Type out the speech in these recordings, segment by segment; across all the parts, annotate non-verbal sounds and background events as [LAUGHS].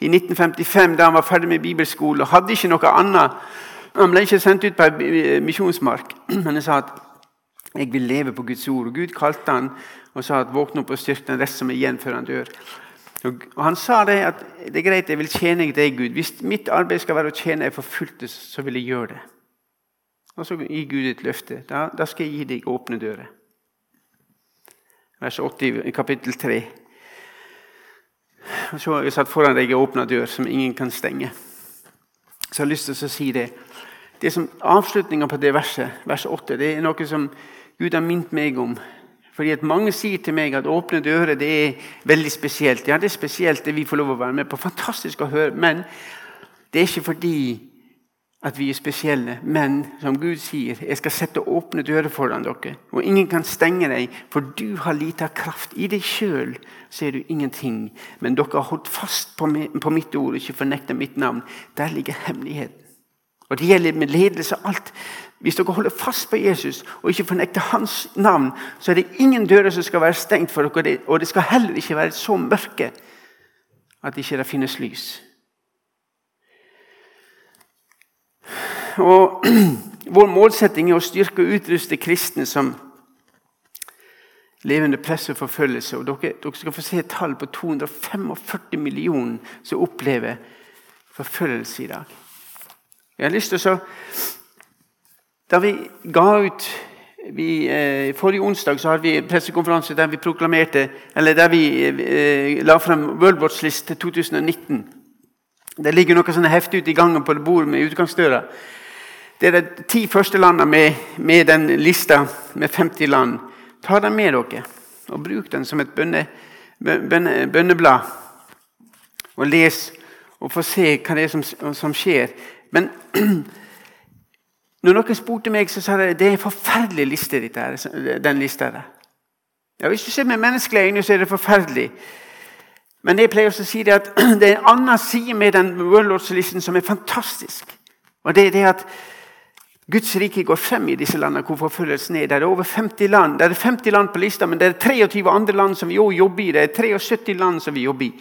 i 1955, da han var ferdig med bibelskole og hadde ikke noe annet. Han ble ikke sendt ut på en misjonsmark, [CLEARS THROAT] men han sa at jeg vil leve på Guds ord. Og Gud kalte han og sa at våkne opp og styrk den rest som er igjen før han dør. Og Han sa det at det er greit, jeg vil tjene deg, Gud. Hvis mitt arbeid skal være å tjene jeg forfulgte, så vil jeg gjøre det. Og så gir Gud et løfte. Da, da skal jeg gi deg åpne dører. Vers 80 i kapittel 3. Og så har jeg satt foran deg en åpna dør som ingen kan stenge. Så jeg har lyst til å si det. Det som Avslutninga på det verset, vers 8, det er noe som Gud har minnet meg om. Fordi at Mange sier til meg at åpne dører det er veldig spesielt. Ja, det er spesielt det vi får lov å være med på. Fantastisk å høre. Men det er ikke fordi at vi er spesielle. Men som Gud sier, jeg skal sette åpne dører foran dere. Og ingen kan stenge deg, for du har lite kraft. I deg sjøl ser du ingenting. Men dere har holdt fast på, mitt ord og ikke fornekta mitt navn. Der ligger hemmeligheten. Og Det gjelder med ledelse og alt. Hvis dere holder fast på Jesus og ikke fornekter hans navn, så er det ingen dører som skal være stengt for dere. Og det skal heller ikke være så mørke at det ikke finnes lys. Og [CLEARS THROAT] Vår målsetting er å styrke og utruste kristne som levende press og forfølgelse. Og dere, dere, skal få se tall på 245 millioner som opplever forfølgelse i dag. Jeg har lyst til å Da vi ga ut vi, eh, Forrige onsdag så hadde vi pressekonferanse der vi proklamerte, eller der vi eh, la frem World Watch List 2019. Det ligger noe sånne hefte ute i gangen på bordet med utgangsdøra. Det er de ti første landene med, med, den lista med 50 land. Ta den med dere og bruk den som et bønne, bønne, bønneblad. Og les og få se hva det er som, som skjer. Men [CLEARS THROAT] når noen spurte meg, så sa de det er en forferdelig liste. Dette, den lista der. Ja, Hvis du ser med menneskelige øyne, så er det forferdelig. Men jeg pleier også å si det at [CLEARS THROAT] det er en annen side med den Worldlords-listen som er fantastisk. Og det er det at Guds rike går frem i disse landene hvor forfølgelsen er. Det er over 50 land. Det er 50 land på lista, men det er 23 andre land som vi også jobber i. Det er 73 land som vi jobber i.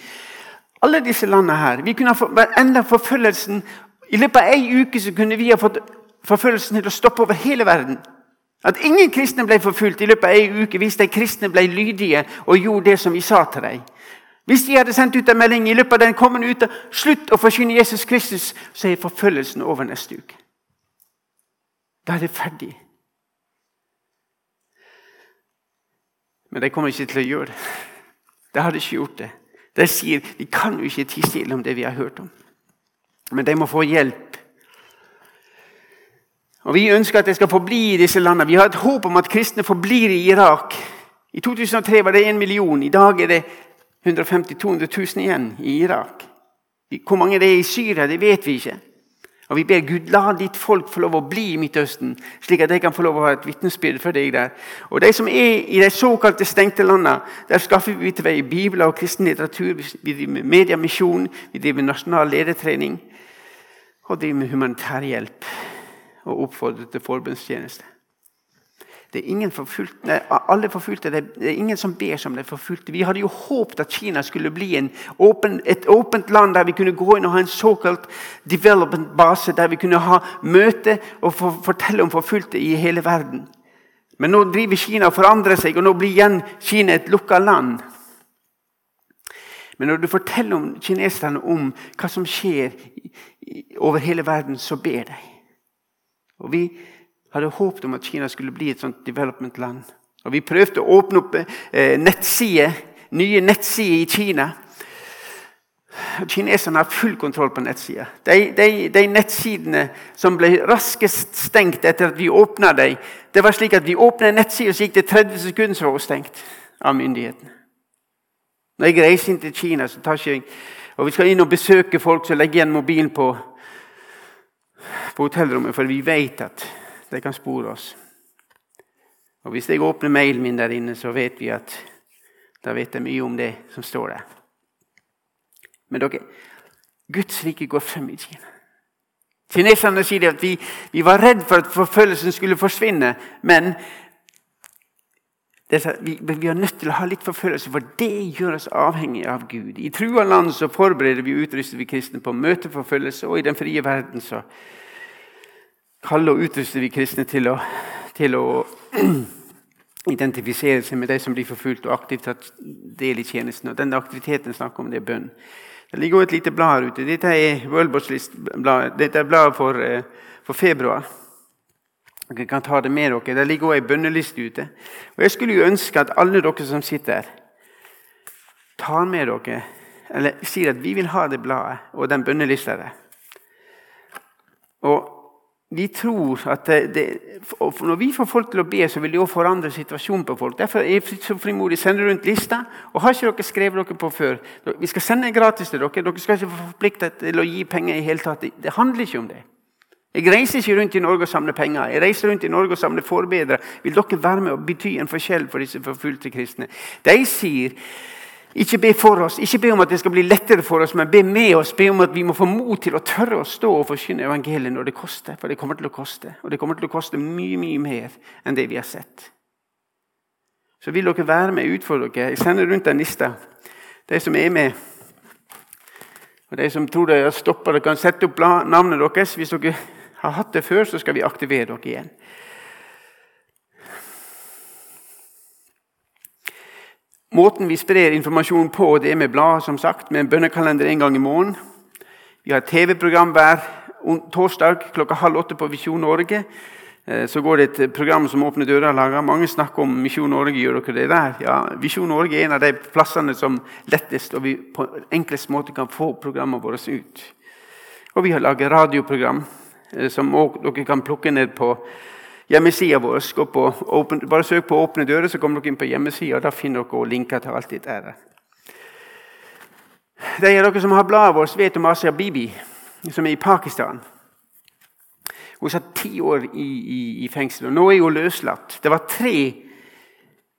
Alle disse landene her. Vi kunne ha enda forfølgelsen I løpet av ei uke så kunne vi ha fått forfølgelsen til å stoppe over hele verden. At ingen kristne ble forfulgt i løpet av ei uke hvis de kristne ble lydige og gjorde det som vi sa til dem. Hvis de hadde sendt ut en melding i løpet av den kommende uka slutt å forkynne Jesus Kristus, så er forfølgelsen over neste uke. Da er det ferdig. Men de kommer ikke til å gjøre det. De har ikke gjort det. De sier vi kan jo ikke tie stille om det vi har hørt om. Men de må få hjelp. Og Vi ønsker at de skal forbli i disse landene. Vi har et håp om at kristne forblir i Irak. I 2003 var det én million. I dag er det 150 000-200 000 igjen i Irak. Hvor mange det er i Syria, det vet vi ikke. Og Vi ber Gud la ditt folk få lov å bli i Midtøsten, slik at de kan få lov å ha et vitnesbyrd for deg der. Og De som er i de såkalte stengte landene, der skaffer vi til vei bibler og kristen litteratur. Vi driver med mediamisjon, vi driver med nasjonal ledertrening og driver med humanitær hjelp og oppfordrer til forbundstjeneste. Det er ingen forfulgte, alle forfulgte, det er ingen som ber som de forfulgte. Vi hadde jo håpet at Kina skulle bli åpen, et åpent land der vi kunne gå inn og ha en såkalt development base, der vi kunne ha møte og for, fortelle om forfulgte i hele verden. Men nå driver Kina og forandrer seg, og nå blir igjen Kina et lukka land. Men når du forteller om kineserne om hva som skjer over hele verden, så ber de. Og Vi hadde håpet om at Kina skulle bli et sånt development-land. Og Vi prøvde å åpne opp eh, nettsider, nye nettsider i Kina. Kineserne har full kontroll på nettsider. De, de, de, nettsidene som ble raskest stengt etter at vi åpna dem, det var slik at vi åpna en nettside, og så gikk det 30 sekunder, så var hun stengt av myndighetene. Når jeg reiser inn til Kina, så tar jeg og vi skal inn og besøke folk, så legger igjen mobilen på, på hotellrommet, for vi vet at de kan spore oss. Og Hvis jeg åpner mailen min der inne, så vet vi at da vet jeg mye om det som står der. Men dere, Guds rike går frem i Kina. Kineserne sier at vi, vi var redd for at forfølgelsen skulle forsvinne. Men vi, vi, er nødt til å ha litt forfølgelse, for det gjør oss avhengig av Gud. I trua land så forbereder vi og utruster vi kristne på å møte forfølgelse, og i den frie verden så kaller og utruster vi kristne til å, til å [CLEARS THROAT] identifisere seg med de som blir forfulgt, og aktivt tatt del i tjenesten. Og Den aktiviteten snakker om det er bønn. Det ligger også et lite blad her ute. Dette er Worldbots-bladet. Dette er bladet for, eh, for februar. Dere kan ta det med dere. Det ligger også ei bønneliste ute. Og Jeg skulle jo ønske at alle dere som sitter her, tar med dere eller sier at vi vil ha det bladet og den bønnelista der. Og vi tror at det, Når vi får folk til å be, så vil det også forandre situasjonen på folk. Derfor er jeg så frimodig sender rundt lista. Og har ikke dere skrevet dere på før? Vi skal sende gratis til dere. Dere skal ikke få forpliktet til å gi penger i hele tatt. Det handler ikke om det. Jeg reiser ikke rundt i Norge og samler penger. Jeg reiser rundt i Norge og samler forbedrere. Vil dere være med og bety en forskjell for disse forfulgte kristne? De sier ikke be for oss, ikke be om at det skal bli lettere for oss, men be med oss. Be om at vi må få mot til å tørre å stå og forkynne evangeliet når det koster. For det kommer til å koste. Og det kommer til å koste mye, mye mer enn det vi har sett. Så vil dere være med, utfordre dere. Jeg sender rundt en liste. De som er med, og de som tror de har stoppa, kan sette opp navnet deres. Hvis dere har hatt det før, så skal vi aktivere dere igjen. Måten vi sprer informasjon på, det er med blad, som sagt, med en bønnekalender en gang i måneden. Vi har TV-program hver torsdag klokka halv åtte på Visjon Norge. Eh, så går det et program som Åpne dører lager. Mange snakker om Misjon Norge. gjør dere det der? Ja, Visjon Norge er en av de plassene som lettest og vi på enklest måte kan få programmene våre ut. Og vi har laget radioprogram Eh, som dere kan plukke ned på hjemmesida vår. bare søk på 'Åpne dører', så kommer dere inn på hjemmesida. Da finner dere linker til alt dette. her. De av dere som har bladet vårt, vet om Asia Bibi, som er i Pakistan. Hun satt ti år i, i, i fengsel, og nå er hun løslatt. Det var tre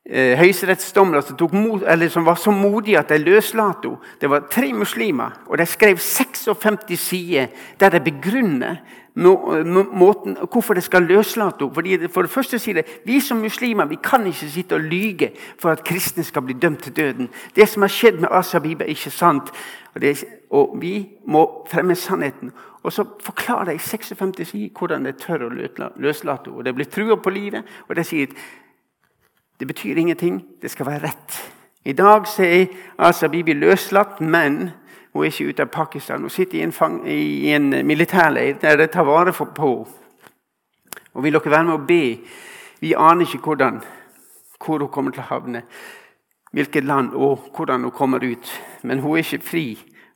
eh, høyesterettsdommere som, som, var så modige at de løslatte henne. Det var tre muslimer, og de skrev 56 sider der de begrunner måten, hvorfor det skal løslate henne. For det første sier det, Vi som muslimer vi kan ikke sitte og lyge for at kristne skal bli dømt til døden. Det som har skjedd med Asa Biba, er ikke sant. Og, det, og, Vi må fremme sannheten. Og så forklarer de i 56 sider hvordan de tør å løslate henne. Det blir trua på livet, og de sier det betyr ingenting. Det skal være rett. I dag er Asa Bibi løslatt, men hun er ikke ute av Pakistan. Hun sitter i en, fang, i en militærleir der de tar vare på henne. Og vil dere være med å be? Vi aner ikke hvordan, hvor hun kommer til å havne, hvilket land og hvordan hun kommer ut. Men hun er ikke fri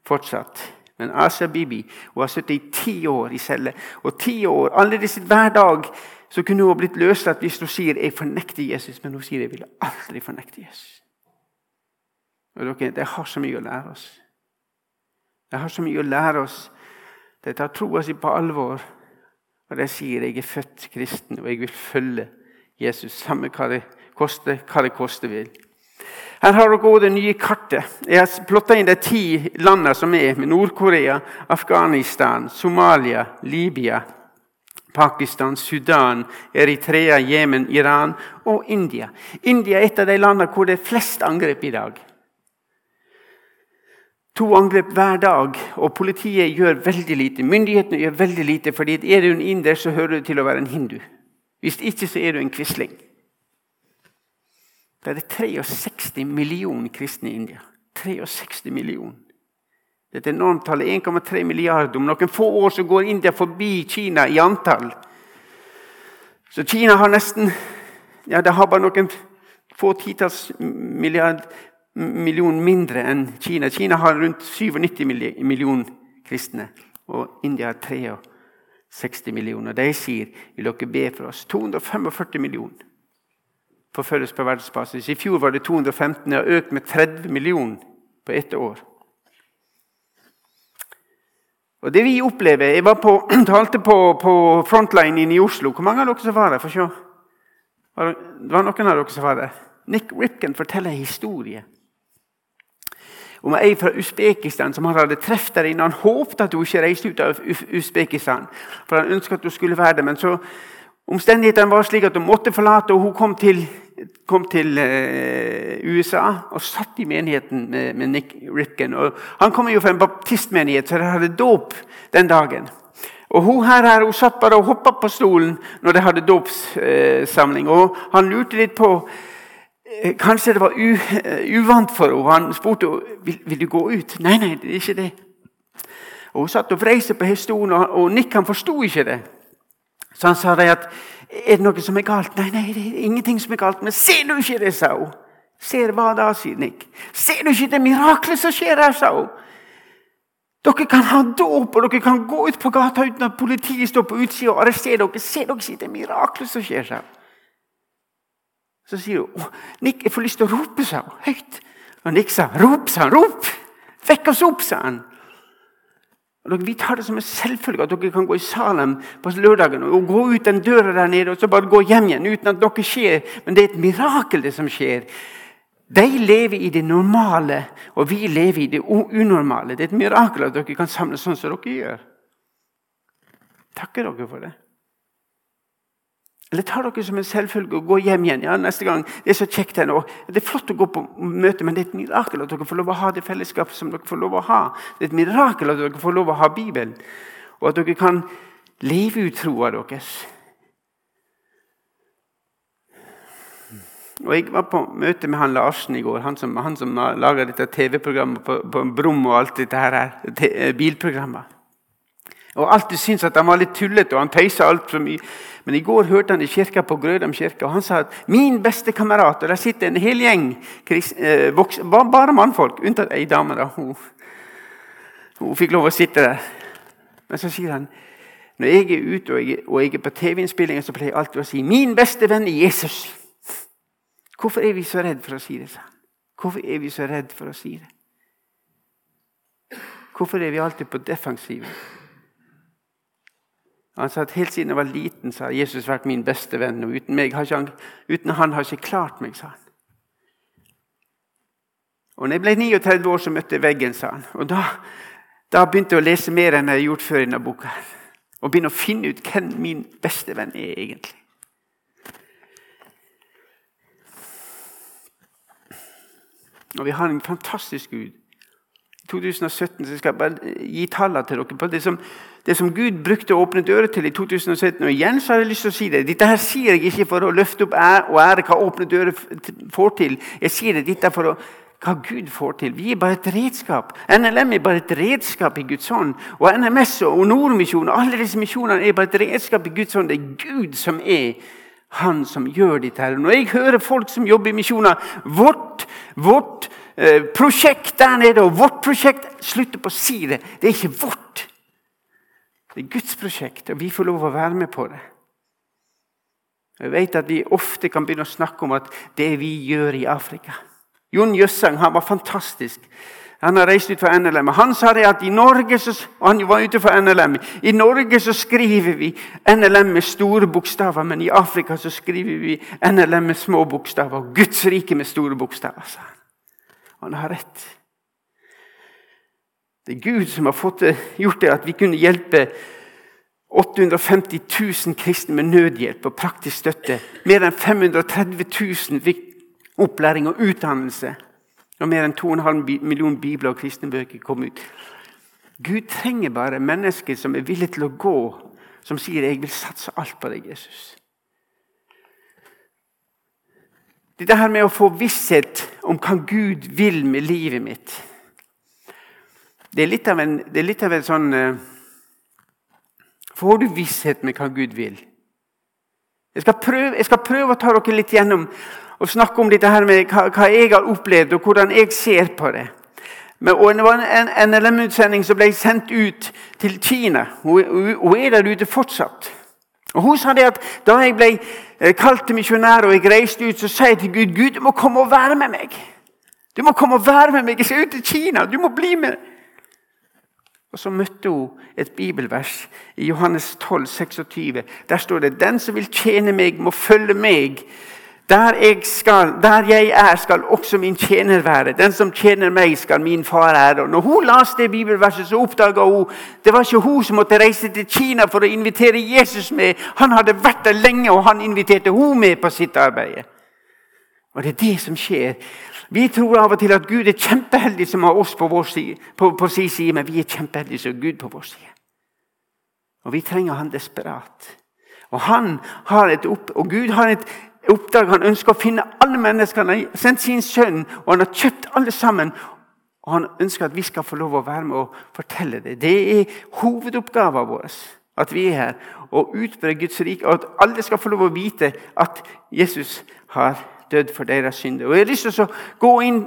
fortsatt. Men Asa Bibi hun har sittet i ti år i celle. Og ti år, alle disse, Hver dag så kunne hun blitt løslatt hvis hun sier 'jeg fornekter Jesus', men hun sier 'jeg vil aldri fornekte Jesus'. Og dere, Det har så mye å lære oss. Jeg har så mye å lære oss. De tar troa si på alvor. Og de sier jeg er født kristen, og jeg vil følge Jesus, samme hva det koster, hva det koste vil. Her har dere det nye kartet. Jeg har plotta inn de ti landene som er med Nord-Korea, Afghanistan, Somalia, Libya, Pakistan, Sudan, Eritrea, Jemen, Iran og India. India er et av de landene hvor det er flest angrep i dag. To angrep hver dag, og politiet gjør veldig lite. Myndighetene gjør veldig lite, fordi er du en inder, så hører du til å være en hindu. Hvis ikke, så er du en quisling. Det er 63 millioner kristne i India. 63 millioner. Dette er enormt tallet. 1,3 milliarder. Om noen få år så går India forbi Kina i antall. Så Kina har nesten ja, det har bare noen få titalls milliarder million mindre enn Kina. Kina har rundt 97 millioner kristne, og India har 63 millioner. De sier vil dere be for oss. 245 millioner forfølges på verdensbasis. I fjor var det 215. Det har økt med 30 millioner på ett år. Og det vi opplever Jeg var på, [CLEARS THROAT] talte på, på Frontline i Oslo. Hvor mange av dere som var der? For se. Det var noen av dere som var der. Nick Ripken forteller en historie om ei fra Usbekistan som han hadde truffet der inne. Han håpet at hun ikke reiste ut av Usbekistan, for han ønsket at hun skulle være der. Men så omstendighetene var slik at hun måtte forlate, og hun kom til kom til eh, USA og satt i menigheten med, Nick Ripken. Og han kommer jo fra en baptistmenighet, så de hadde dåp den dagen. Og Hun her, her hun satt bare og hoppa på stolen når de hadde dåpssamling. og han lurte litt på eh, Kanskje det var u, uh, uvant for henne. Han spurte vil, vil du gå ut. Nei, nei, det er ikke det. Og Hun satt og vrei seg på stolen, og Nick han forsto ikke det. Så han sa det at er det noe som er galt? Nei, nei, det er ingenting som er galt. Men ser du ikke det, sa hun. Ser hva da, sier Nick. Ser du ikke det miraklet som skjer her, sa hun. Dere kan ha dåp, og dere kan gå ut på gata uten at politiet står på utsida og arresterer dere. Ser dere ikke det miraklet som skjer, sa hun. Så sier hun Nick, jeg får lyst til å rope, sa hun, høyt. Og Nick sa rop, sa han. Rop! Vekk oss opp, sa han. Vi tar det som en selvfølge at dere kan gå i Salem på lørdagen og gå ut den døra der nede og så bare gå hjem igjen uten at noe skjer. Men det er et mirakel, det som skjer. De lever i det normale, og vi lever i det unormale. Det er et mirakel at dere kan samles sånn som dere gjør. Takker dere for det. Eller tar dere som en selvfølge og går hjem igjen ja, neste gang. Det er så kjekt her nå. Det er flott å gå på møte, men det er et mirakel at dere får lov å ha det fellesskapet som dere får lov å ha. Det er et mirakel at dere får lov å ha Bibelen, og at dere kan leve ut troa deres. Og Jeg var på møte med han Larsen i går, han som, han som dette TV-programmet på, på Brum og alt dette her, bilprogrammet. Og alltid syntes at han var litt tullete, og han tøysa altfor mye. Men i går hørte han i kirka på Grødam kirke, og han sa at min beste kamerat Og der sitter en hel gjeng eh, bare mannfolk, unntatt ei dame. da, hun, hun, fikk lov å sitte der. Men så sier han når jeg er ute og jeg, og jeg er på TV-innspillinger, så pleier jeg alltid å si 'min beste venn er Jesus'. Hvorfor er vi så redd for å si det? Hvorfor er vi så redd for å si det? Hvorfor er vi alltid på defensiven? Han sa at helt siden jeg var liten, så har Jesus vært min beste venn. og Uten, meg har han, uten han har ikke klart meg, sa han. Og når jeg ble 39 år, så møtte jeg veggen, sa han. Og da, da begynte jeg å lese mer enn jeg har gjort før i denne boka. Og begynne å finne ut hvem min beste venn er egentlig. Og vi har en fantastisk Gud. I 2017 så skal jeg bare gi tallene til dere på det som det som Gud brukte å åpne dører til i 2017. Og igjen så har jeg lyst til å si det. Dette her sier jeg ikke for å løfte opp ære og ære hva åpne dører får til. Jeg sier det dette for å, hva Gud får til. Vi er bare et redskap. NLM er bare et redskap i Guds hånd. Og NMS og Nordmisjonen alle disse misjonene er bare et redskap i Guds hånd. Det er Gud som er han som gjør dette. her. Når jeg hører folk som jobber i misjoner Vårt, vårt prosjekt der nede og vårt prosjekt Slutt på å si det. Det er ikke vårt. Det er Guds prosjekt, og vi får lov å være med på det. Jeg vet at Vi ofte kan begynne å snakke om at det vi gjør i Afrika Jon Jøssang han var fantastisk. Han har reist ut fra NLM. Han sa det at i Norge så, og han var ute fra NLM, i Norge så skriver vi NLM med store bokstaver, men i Afrika så skriver vi NLM med små bokstaver. Guds rike med store bokstaver, sa han. Han har rett. Det er Gud som har det, gjort det at vi kunne hjelpe 850 000 kristne med nødhjelp og praktisk støtte. Mer enn 530 000 fikk opplæring og utdannelse. Og mer enn 2,5 millioner bibler og kristne bøker kom ut. Gud trenger bare mennesker som er villige til å gå, som sier 'Jeg vil satse alt på deg, Jesus'. Dette her med å få visshet om hva Gud vil med livet mitt det er litt av en, litt av en sånn uh, Får du visshet med hva Gud vil? Jeg skal, prøve, jeg skal prøve å ta dere litt gjennom og snakke om dette her med hva, hva jeg har opplevd, og hvordan jeg ser på det. Men, og det var en NLM-utsending som ble sendt ut til Kina. Hun, hun, hun, er der ute fortsatt. Og Hun sa det at da jeg ble eh, kalt til misjonær og jeg reiste ut, så sa jeg til Gud Gud, du må komme og være med meg. Du må komme og være med meg. Jeg skal ut til Kina. Du må bli med. Og så møtte hun et bibelvers i Johannes 12, 26. Der står det 'Den som vil tjene meg, må følge meg'. Der jeg, skal, der jeg er, skal også min tjener være. Den som tjener meg, skal min far ære. Når hun leste bibelverset, så oppdaga hun det var ikke hun som måtte reise til Kina for å invitere Jesus med. Han hadde vært der lenge, og han inviterte hun med på sitt arbeid. Og det er det som skjer. Vi tror av og til at Gud er kjempeheldig som har oss på, vår side, på, på sin side, men vi er kjempeheldige som Gud på vår side. Og vi trenger han desperat. Og han har et opp, og Gud har et oppdrag. Han ønsker å finne alle mennesker. Han har sendt sin sønn, og han har kjøpt alle sammen. Og han ønsker at vi skal få lov å være med og fortelle det. Det er hovedoppgaven vår. At vi er her og utbrer Guds rike, og at alle skal få lov å vite at Jesus har dødd for deres synder. Og Jeg har lyst til å gå inn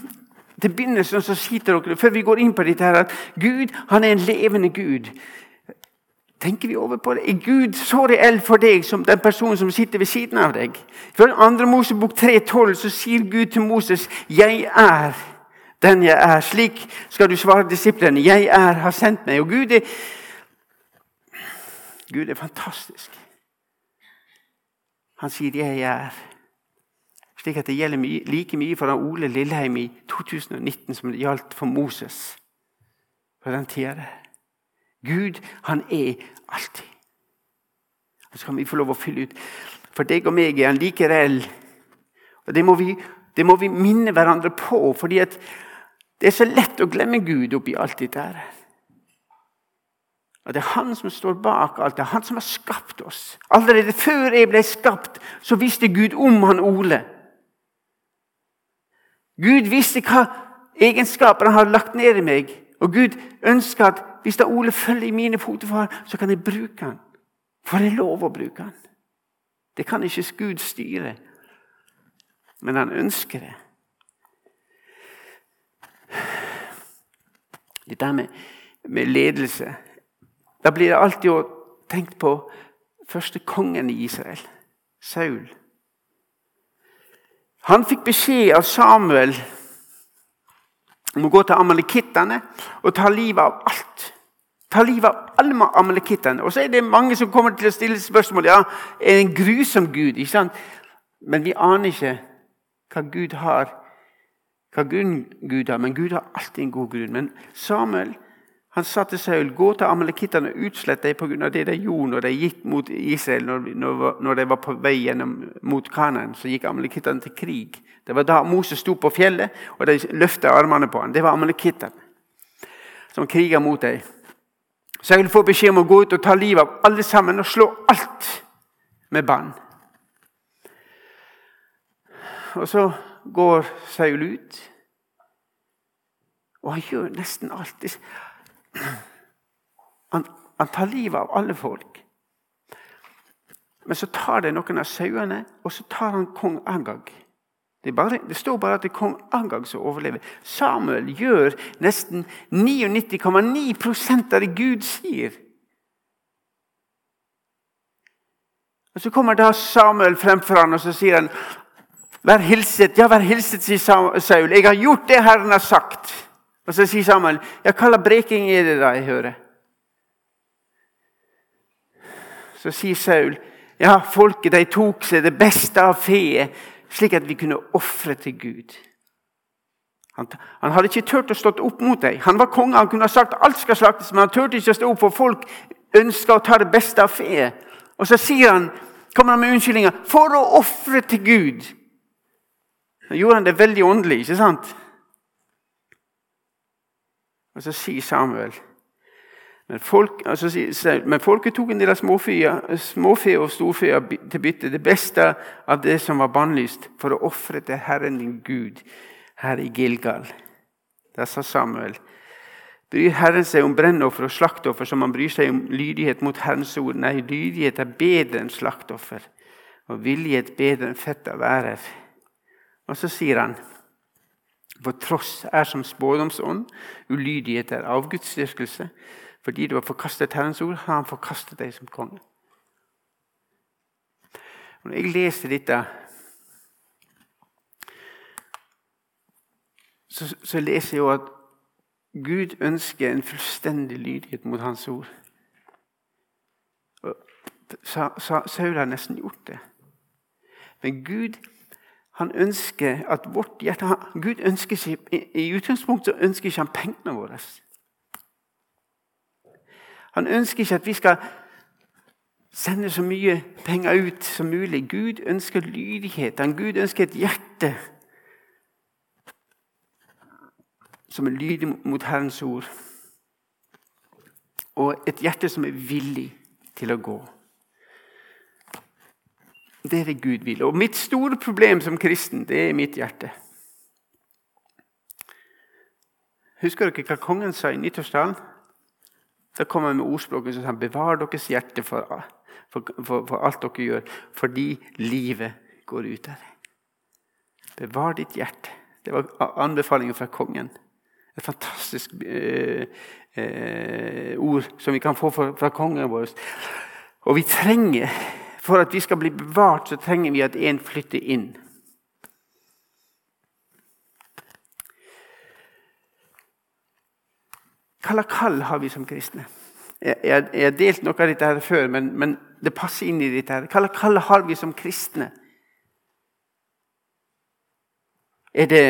[CLEARS THROAT] til begynnelsen så sitter dere, før vi går inn på dette her, at Gud han er en levende Gud. Tenker vi over på det? Er Gud så reell for deg som den personen som sitter ved siden av deg? I 2. Mosebok 3,12 så sier Gud til Moses 'Jeg er den jeg er'. Slik skal du svare disiplene. 'Jeg er, har sendt meg'. Og Gud er, Gud er fantastisk. Han sier 'jeg er' slik at det gjelder mye, like mye for Ole Lilleheim i 2019 som det gjaldt for Moses på den tida. Gud, han er alltid. Så kan vi få lov å fylle ut. For deg og meg er han like reell. Og det må, vi, det må vi minne hverandre på, fordi det er så lett å glemme Gud oppi alt dette. Og Det er han som står bak alt. Det er han som har skapt oss. Allerede før jeg ble skapt, så visste Gud om han Ole. Gud visste hva egenskaper han hadde lagt ned i meg. Og Gud ønska at hvis da Ole følger i mine fotefar, så kan jeg bruke han. For det er lov å bruke han. Det kan ikke Gud styre. Men han ønsker det. Dette med, med ledelse Da blir det alltid tenkt på første kongen i Israel, Saul. Han fikk beskjed av Samuel om å gå til amalekittene og ta livet av alt. Ta livet av alle amalekittene. Og så er det mange som kommer til å stille spørsmål ja, er det en grusom Gud. ikke sant? Men vi aner ikke hva Gud har. Hva grunn Gud har, Men Gud har alltid en god grunn. Men Samuel han sa til Saul gå til amalekittene og utslett dem pga. det de gjorde når de gikk mot Israel. Når, de var på vei gjennom, mot Kanaan, så gikk amalekittene til krig. Det var da Moses sto på fjellet og de løftet armene på ham. Det var amalekittene som kriga mot dem. Så han ville få beskjed om å gå ut og ta livet av alle sammen og slå alt med bann. Og så går Saul ut, og han gjør nesten alt. Han, han tar livet av alle folk. Men så tar de noen av sauene, og så tar han kong Agag. Det, bare, det, står bare at det kom Agag som overlever. Samuel gjør nesten 99,9% av det Gud sier. Og Så kommer da Samuel frem for ham og så sier han, Vær hilset, ja, vær hilset, sier Saul. Jeg har gjort det Herren har sagt. Og så sier Samuel, ja, hva slags breking er det da jeg hører? Så sier Saul, ja, folket de tok seg det beste av feet, slik at vi kunne ofre til Gud. Han, han, hadde ikke turt å stå opp mot dem. Han var konge, han kunne ha sagt alt skal slaktes, men han turte ikke å stå opp, for folk ønska å ta det beste av feet. Og så sier han, kommer han med unnskyldninger for å ofre til Gud. Da gjorde han det veldig åndelig, ikke sant? Og så sier Samuel men, folk, altså, men folket tok en del av småfe og storfe til bytte, det beste av det som var bannlyst, for å ofre til Herren din Gud her i Gilgal. Da sa Samuel Bryr Herren seg om brennoffer og slaktoffer som han bryr seg om lydighet mot Herrens ord? Nei, lydighet er bedre enn slaktoffer, og villighet bedre enn fett av ærer. Og så sier han for tross er som spådomsånd, ulydighet er avgudsdyrkelse. Fordi du har forkastet Herrens ord, har han forkastet deg som konge. Når jeg leser dette, så, så leser jeg jo at Gud ønsker en fullstendig lydighet mot hans ord. Saul har nesten gjort det. Men Gud han ønsker at vårt hjerte Gud ønsker ikke, I utgangspunktet ønsker ikke han pengene våre. Han ønsker ikke at vi skal sende så mye penger ut som mulig. Gud ønsker lydighet. Gud ønsker et hjerte som er lydig mot Herrens ord. Og et hjerte som er villig til å gå. Det er det Gud vil. Og mitt store problem som kristen, det er mitt hjerte. Husker dere hva kongen sa i nyttårstalen? Da kommer han med ordspråket som sa bevar deres hjerte for, for, for, for, alt dere gjør, fordi livet går ut av det. Bevar ditt hjerte. Det var anbefalingen fra kongen. Et fantastisk eh, eh, ord som vi kan få fra, fra kongen vår. Og vi trenger, For at vi skal bli bevart, så trenger vi at en flytter inn. Hva kall har vi som kristne? Jeg har delt noe av dette her før, men, men det passer inn i dette. her. Hva kall har vi som kristne? Er det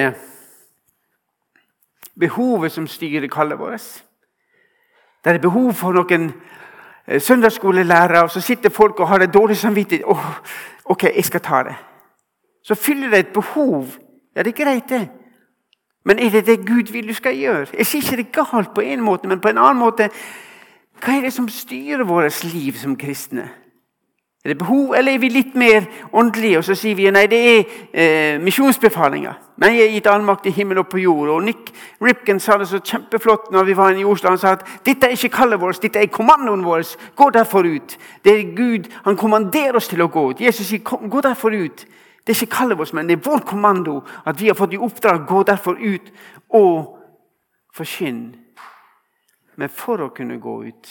behovet som styrer kallet vårt? Det er behov for noen eh, søndagsskolelærere, og så sitter folk og har det dårlig samvittighet. Oh, ok, jeg skal ta det. Så fyller det et behov. Ja, det er greit, det. Men er det det Gud vil du skal gjøre? Jeg sier ikke det galt på en måte, men på en annen måte Hva er det som styrer vårt liv som kristne? Er det behov, eller er vi litt mer åndelige og så sier vi nei, det er eh, misjonsbefalinger? Men jeg er gitt allmakt i himmel og på jord. Og Nick Ripken sa det så kjempeflott når vi var i Oslo. Han sa at dette er ikke kallet vårt, dette er kommandoen vår. Gå derfor ut. Det er Gud, Han kommanderer oss til å gå ut. Jesus sier gå derfor ut. Det er ikke kallet vårt, men det er vår kommando at vi har fått i oppdrag gå derfor ut og forkynne. Men for å kunne gå ut,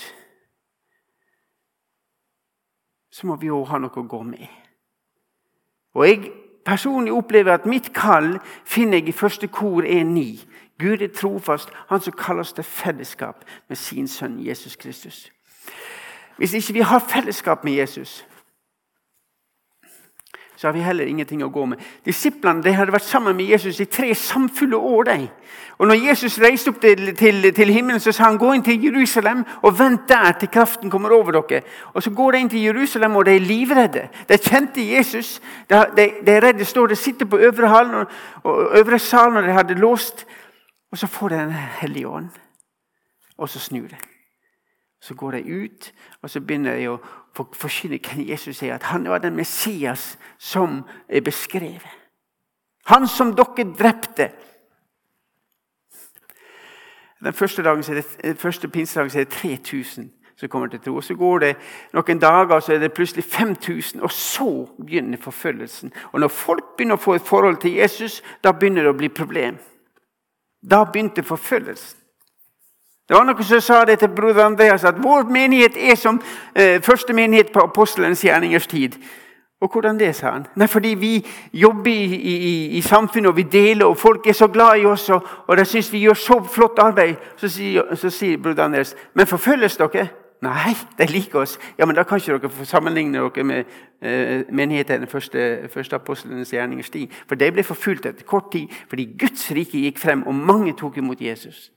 så må vi òg ha noe å gå med. Og Jeg personlig opplever at mitt kall finner jeg i første kor 1.9. Gud er trofast, han som kalles til fellesskap med sin sønn Jesus Kristus. Hvis ikke vi har fellesskap med Jesus, så har vi heller ingenting å gå med. Disiplene de hadde vært sammen med Jesus i tre samfulle år. De. Og når Jesus reiste opp til, til, til, himmelen, så sa han gå inn til Jerusalem og vent der til kraften kommer over dere. Og Så går de inn til Jerusalem, og de er livredde. De kjente Jesus. De, de, de er redde. står de sitter på øvre, hall, og, og øvre sal når de hadde låst. Og så får de Den hellige ånd, og så snur de. Så går de ut og så begynner de å forkynne hvem Jesus er. At han var den Messias som er beskrevet. Han som dere drepte. Den første, dagen, det, første pinsedagen er det 3000 som kommer til tro. Så går det noen dager, så er det plutselig 5000. Og så begynner forfølgelsen. Og når folk begynner å få et forhold til Jesus, da begynner det å bli problem. Da begynte forfølgelsen. Det var noen som sa det til broder Andreas, at vår menighet er som eh, første menighet på apostelens gjerningers tid. Og hvordan det, sa han. Nei, fordi vi jobber i, i, i, samfunnet, og vi deler, og folk er så glad i oss, og, og de syns vi gjør så flott arbeid. Så sier, så sier broder Andreas, men forfølges dere? Nei, de liker oss. Ja, men Da kan ikke dere sammenligne dere med eh, menigheten den første, første apostelens gjerningers tid. For de ble forfulgt etter kort tid fordi Guds rike gikk frem, og mange tok imot Jesus.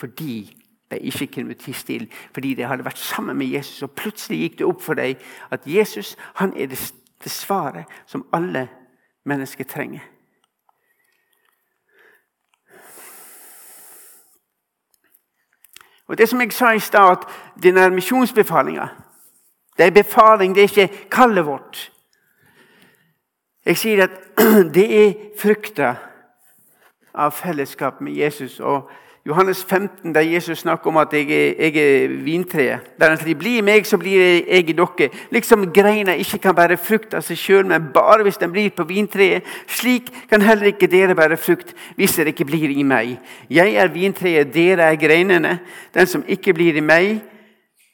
Fordi de ikke kunne tie stille, fordi de hadde vært sammen med Jesus. Og plutselig gikk det opp for dem at Jesus han er det, svaret som alle mennesker trenger. Og Det som jeg sa i stad, at denne misjonsbefalinga Det er befaling, det er ikke kallet vårt. Jeg sier at [CLEARS THROAT] det er frukta av fellesskap med Jesus. og Johannes 15, der Jesus snakker om at jeg er, jeg er vintreet. Der han sier 'bli meg, så blir jeg i dere'. Liksom greina ikke kan bære frukt av seg sjøl, men bare hvis den blir på vintreet. Slik kan heller ikke dere bære frukt hvis dere ikke blir i meg. Jeg er vintreet, dere er greinene. Den som ikke blir i meg,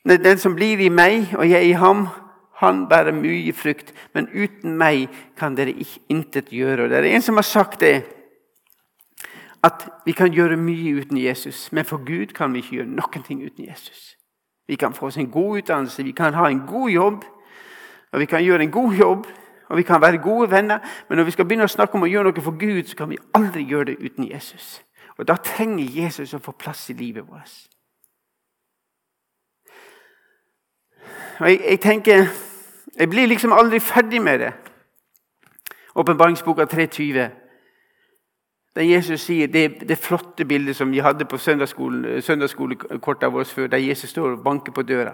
den som blir i meg og jeg i ham, han bærer mye frukt. Men uten meg kan dere intet gjøre. Det er en som har sagt det at vi kan gjøre mye uten Jesus, men for Gud kan vi ikke gjøre noen ting uten Jesus. Vi kan få oss en god utdannelse, vi kan ha en god jobb, og vi kan gjøre en god jobb, og vi kan være gode venner, men når vi skal begynne å snakke om å gjøre noe for Gud, så kan vi aldri gjøre det uten Jesus. Og Da trenger Jesus å få plass i livet vårt. Og jeg, jeg tenker Jeg blir liksom aldri ferdig med det. Åpenbaringsboka 320. Der Jesus sier det, det flotte bildet som vi hadde på søndagsskolekortet vårt før, der Jesus står og banker på døra.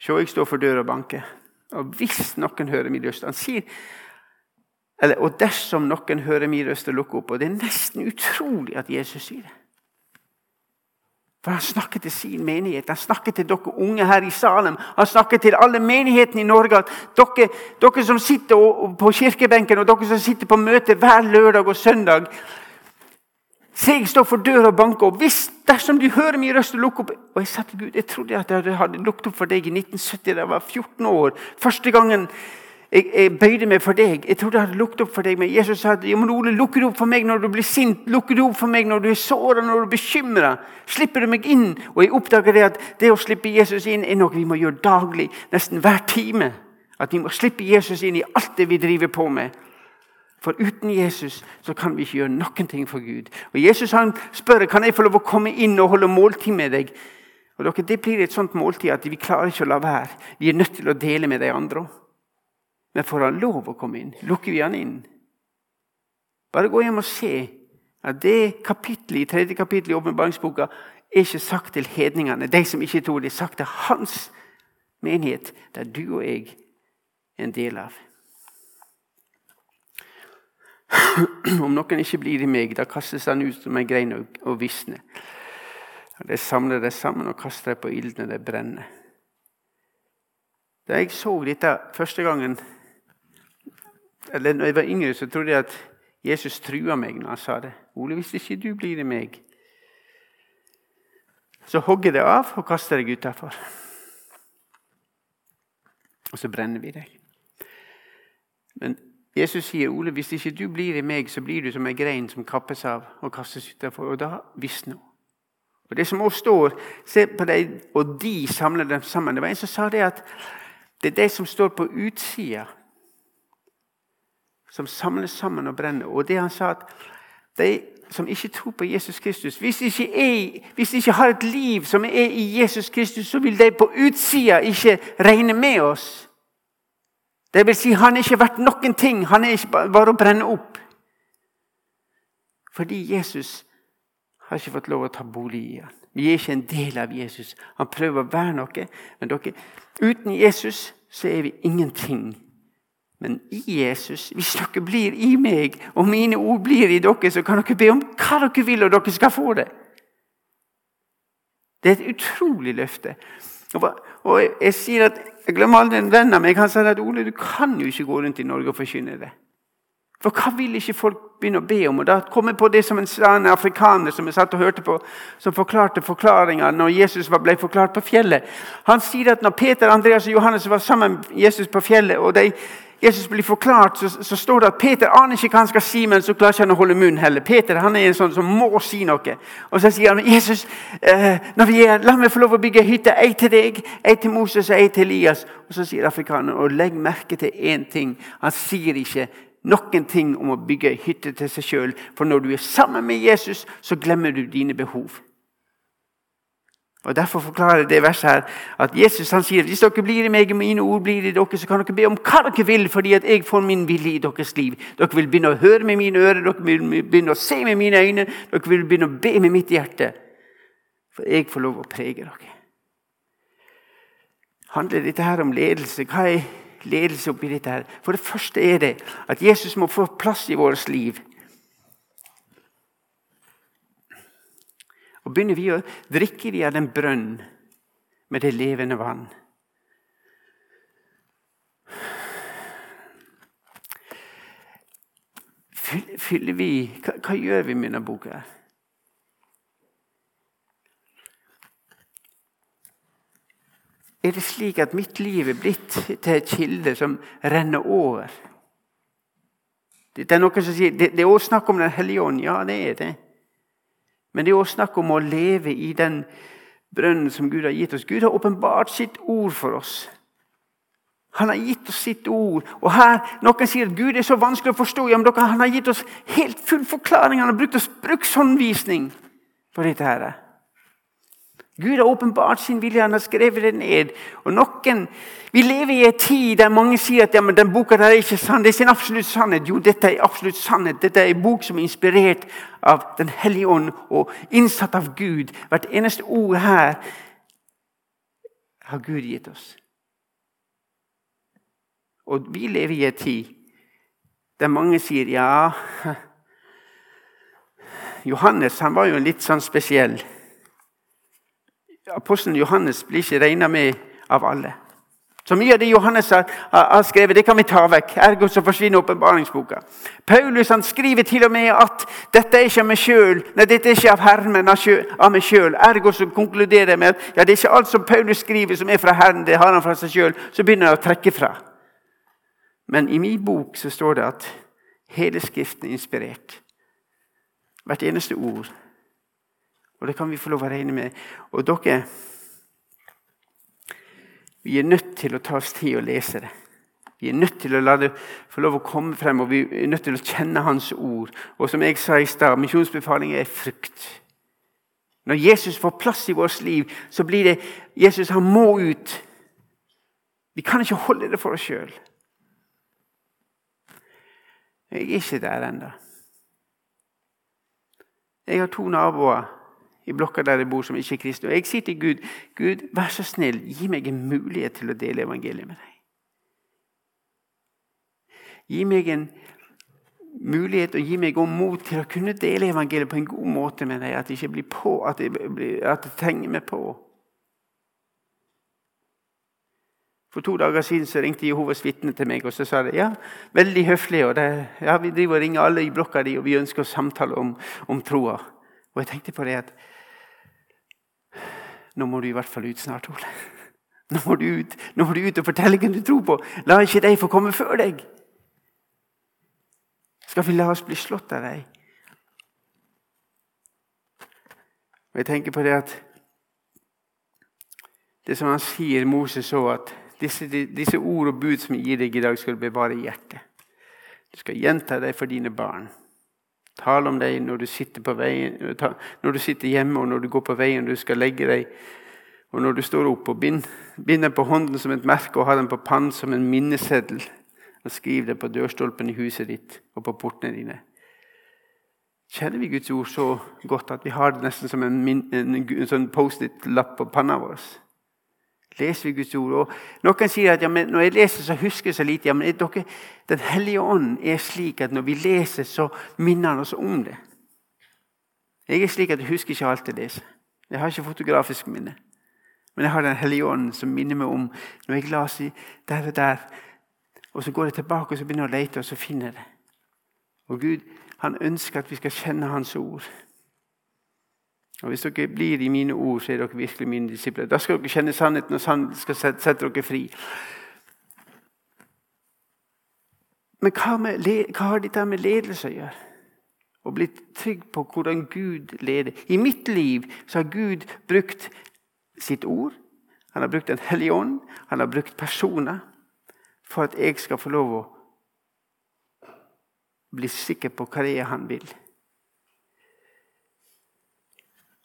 Se, jeg står for døra og banker. Og hvis noen hører min røst Han sier eller, Og dersom noen hører min røst og lukker opp. Og det er nesten utrolig at Jesus sier det. For Han snakker til sin menighet. Han snakker til dere unge her i Salem. Han snakker til alle menighetene i Norge. at Dere, dere som sitter på kirkebenken og dere som sitter på møte hver lørdag og søndag Se, jeg står for døra og banker. og hvis dersom du hører min røst og lukker opp Og jeg sa til Gud, jeg trodde at jeg hadde lukket opp for deg i 1970 da jeg var 14 år. Første gangen jeg, jeg, bøyde meg for deg. Jeg trodde jeg hadde lukket opp for deg, men Jesus sa ja, men Ole, lukker du opp for meg når du blir sint? Lukker du opp for meg når du er såra, når du er bekymra? Slipper du meg inn? Og jeg oppdager det at det å slippe Jesus inn er noe vi må gjøre daglig, nesten hver time. At vi må slippe Jesus inn i alt det vi driver på med. For uten Jesus så kan vi ikke gjøre noen ting for Gud. Og Jesus han spør kan jeg få lov å komme inn og holde måltid med deg. Og dere, Det blir et sånt måltid at vi klarer ikke å la være. Vi er nødt til å dele med de andre. Men får han lov å komme inn? Lukker vi han inn? Bare gå hjem og se at det kapittelet i tredje kapittel i åpenbaringsboka er ikke sagt til hedningene, de som ikke tror. Det er sagt til hans menighet, der du og jeg er en del av. [CLEARS THROAT] Om noen ikke blir i meg, da kastes han ut som en grein og, visner. De samler det sammen og kaster det på ilden, og det brenner. Da jeg så dette første gangen eller når jeg var yngre, så trodde jeg at Jesus trua meg når han sa det. Ole, hvis ikke du blir i meg, så hogger det av og kaster deg utafor. Og så brenner vi deg. Men Jesus sier, Ole, hvis ikke du blir i meg, så blir du som en grein som kappes av og kastes utafor. Og da visner hun. Og Det som også står Se på dem, og de samler dem sammen. Det var en som sa det at det er de som står på utsida som samles sammen og brenner. Og det han sa at de som ikke tror på Jesus Kristus Hvis de ikke, er, hvis de ikke har et liv som er i Jesus Kristus, så vil de på utsida ikke regne med oss. Det vil si, han er ikke verdt noen ting. Han er ikke bare å brenne opp. Fordi Jesus har ikke fått lov å ta bolig i han. Vi er ikke en del av Jesus. Han prøver å være noe. Men dere, uten Jesus så er vi ingenting. Men i Jesus, hvis dere blir i meg, og mine ord blir i dere, så kan dere be om hva dere vil, og dere skal få det. Det er et utrolig løfte. Og Jeg sier at, jeg glemmer aldri en venn av meg han sa at Ole, du kan jo ikke gå rundt i Norge og forkynne det. For hva vil ikke folk begynne å be om? Og Da kom jeg på det som en, en afrikaner som jeg satt og hørte på, som forklarte forklaringa når Jesus ble forklart på fjellet. Han sier at når Peter, Andreas og Johannes var sammen med Jesus på fjellet, og de Jesus blir forklart, så, så, står det at Peter aner ikke hva han skal si, men så klarer ikke han å holde munn heller. Peter han er en sånn som må si noe. Og så sier han Jesus, eh, er, la meg få lov å bygge hytte. Ei til deg, ei til Moses og ei til Elias. Og så sier afrikaneren, og legg merke til én ting. Han sier ikke noen ting om å bygge hytte til seg sjøl. For når du er sammen med Jesus, så glemmer du dine behov. Og Derfor forklarer det verset her at Jesus han sier hvis dere blir i meg og mine ord blir i dere, så kan dere be om hva dere vil, fordi at jeg får min vilje i deres liv. Dere vil begynne å høre med mine ører, dere vil begynne å se med mine øyne, dere vil begynne å be med mitt hjerte. For jeg får lov å prege dere. Handler dette her om ledelse? Hva er ledelse oppi dette? her? For det første er det at Jesus må få plass i vårt liv. Og begynner vi å drikke vi av den brønn med det levende vann. Fyller vi hva, hva gjør vi med denne boka? Er det slik at mitt liv er blitt til et kilde som renner over? Det er noen som sier, det, det er også snakk om Den hellige ånd. Ja, det er det. Men det er også snakk om å leve i den brønnen som Gud har gitt oss. Gud har åpenbart sitt ord for oss. Han har gitt oss sitt ord. Og her, Noen sier at Gud er så vanskelig å forstå. Ja, men Han har gitt oss helt full forklaring. Han har brukt oss brukshåndvisning på dette. her. Gud har åpenbart sin vilje, han har skrevet det ned. Og noen, Vi lever i en tid der mange sier at ja, men den boka der er ikke sann. Det er sin absolutt sannhet. Jo, dette er absolutt sannhet. Dette er en bok som er inspirert av Den hellige ånd og innsatt av Gud. Hvert eneste ord her har Gud gitt oss. Og vi lever i en tid der mange sier ja [LAUGHS] Johannes han var jo litt sånn spesiell. Apostelen Johannes blir ikke regna med av alle. Så mye av det Johannes har, har, skrevet, det kan vi ta vekk. Ergo så forsvinner åpenbaringsboka. Paulus han skriver til og med at dette er ikke av meg sjøl, dette er ikke av Herren, men av meg sjøl. Ergo så konkluderer jeg med at ja, det er ikke alt som Paulus skriver, som er fra Herren. Det har han fra seg selv, Så begynner han å trekke fra. Men i min bok så står det at hele Skriften er inspirert. Hvert eneste ord. Og det kan vi få lov å regne med. Og dere Vi er nødt til å ta oss tid å lese det. Vi er nødt til å la det få lov å komme frem, og vi er nødt til å kjenne Hans ord. Og som jeg sa i stad, misjonsbefaling er frukt. Når Jesus får plass i vårt liv, så blir det Jesus han må ut. Vi kan ikke holde det for oss sjøl. Jeg er ikke der ennå. Jeg har to naboer i blokka der jeg bor, som ikke er kristne. Og jeg sier til Gud, Gud, vær så snill, gi meg en mulighet til å dele evangeliet med deg. Gi meg en mulighet og gi meg god mot til å kunne dele evangeliet på en god måte med deg. At det ikke blir på, at det, at det trenger meg på. For to dager siden så ringte Jehovas vitne til meg og så sa de, ja, veldig høflig. og det, ja, Vi driver og ringer alle i blokka di, og vi ønsker å samtale om, om troa. Og jeg tenkte på det at nå må du i hvert fall ut snart, Ole. Nå må du ut, nå må du ut og fortelle hvem du tror på. La ikke de få komme før deg. Skal vi la oss bli slått av deg? Og Jeg tenker på det at Det som han sier Moses så at disse, disse ord og bud som jeg gir deg i dag, skal du bevare i hjertet. Du skal gjenta dem for dine barn. Tale om deg når du sitter på veien, når du sitter hjemme og når du går på veien du skal legge deg. Og når du står opp og bind, binder på hånden som et merke og har den på pannen som en minneseddel. Og skriv det på dørstolpen i huset ditt og på portene dine. Kjenner vi Guds ord så godt at vi har det nesten som en, en, en sånn Post-It-lapp på panna vår? Leser vi Guds ord. Og Noen sier at ja, når jeg leser, så husker jeg så lite. Ja, men dere, Den hellige ånd er slik at når vi leser, så minner han oss om det. Jeg er slik at jeg husker ikke alt jeg leser. Jeg har ikke fotografisk minne. Men jeg har Den hellige ånd som minner meg om når jeg leser der og der. Og så går jeg tilbake og så begynner jeg å lete, og så finner jeg det. Og Gud han ønsker at vi skal kjenne Hans ord. Og Hvis dere blir i mine ord, så er dere virkelig mine disipler. Da skal dere kjenne sannheten, og sannheten skal sette dere fri. Men hva, med, hva har dette med ledelse å gjøre? Å bli trygg på hvordan Gud leder. I mitt liv så har Gud brukt sitt ord. Han har brukt Den hellige ånd. Han har brukt personer for at jeg skal få lov å bli sikker på hva det er han vil.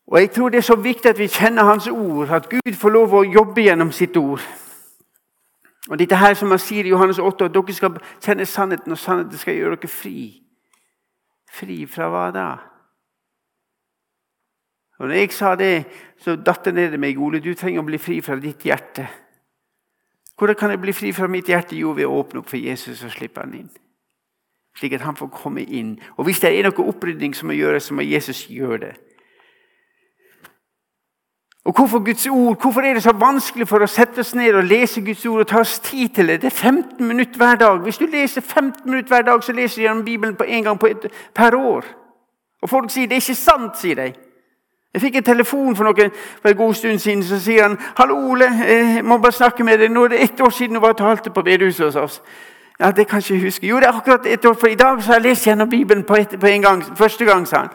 Og Jeg tror det er så viktig at vi kjenner Hans ord, at Gud får lov å jobbe gjennom sitt ord. Og dette her som han sier i Johannes 8, at dere skal kjenne sannheten, og sannheten skal gjøre dere fri. Fri fra hva da? Og når jeg sa det, så datt det ned i meg. Ole, du trenger å bli fri fra ditt hjerte. Hvordan kan jeg bli fri fra mitt hjerte? Jo, ved å åpne opp for Jesus og slippe han inn. Slik at han får komme inn. Og hvis det er noe opprydning som må gjøres, så må Jesus gjøre det. Og hvorfor Guds ord? Hvorfor er det så vanskelig for å sette oss ned og lese Guds ord og ta oss tid til det? Det er 15 minutter hver dag. Hvis du leser 15 minutter hver dag, så leser du gjennom Bibelen på en gang et, per år. Og folk sier det er ikke sant, sier de. Jeg fikk en telefon for, noen, for en god stund siden. Så sier han 'Hallo, Ole, jeg må bare snakke med deg. Nå er det ett år siden du var og talte på bedehuset hos oss.' Ja, Det kan jeg ikke huske. Jo, det er akkurat ett år, for i dag så har jeg lest gjennom Bibelen på, et, på en gang. Første gang, sa han.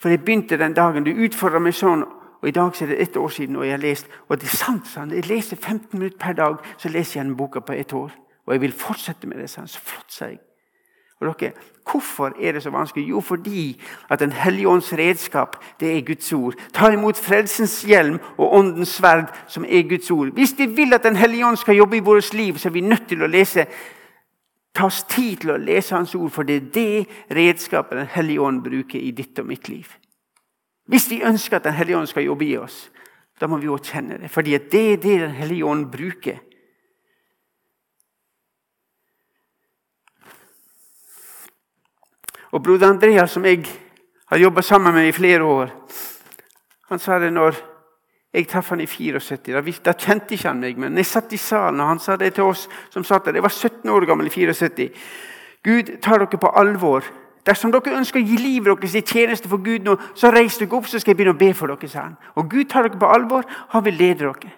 For jeg begynte den dagen. Du utfordra meg sånn. Og I dag er det ett år siden, og jeg har lest og det er sant, sant, jeg leser 15 minutter per dag. Så leser jeg en boka på ett år. Og jeg vil fortsette med det. Sant? Så flott, sa jeg. Og dere, Hvorfor er det så vanskelig? Jo, fordi at Den hellige ånds redskap det er Guds ord. Ta imot frelsens hjelm og åndens sverd, som er Guds ord. Hvis vi vil at Den hellige ånd skal jobbe i vårt liv, så er vi nødt til å lese Ta oss tid til å lese Hans ord, for det er det redskapet Den hellige ånd bruker i ditt og mitt liv. Hvis vi ønsker at Den hellige ånd skal jobbe i oss, da må vi også kjenne det. Fordi det er det Den hellige ånd bruker. Og broder Andreas, som jeg har jobba sammen med i flere år, han sa det når jeg traff han i 74. Da, da, kjente ikke han meg, men jeg satt i salen, og han sa det til oss som satt der. Jeg var 17 år gammel i 74. Gud tar dere på alvor. Dersom dere ønsker å gi livet deres i tjeneste for Gud nå, så reis dere opp, så skal jeg begynne å be for dere. sa han. Og Gud tar dere på alvor. Han vil lede dere.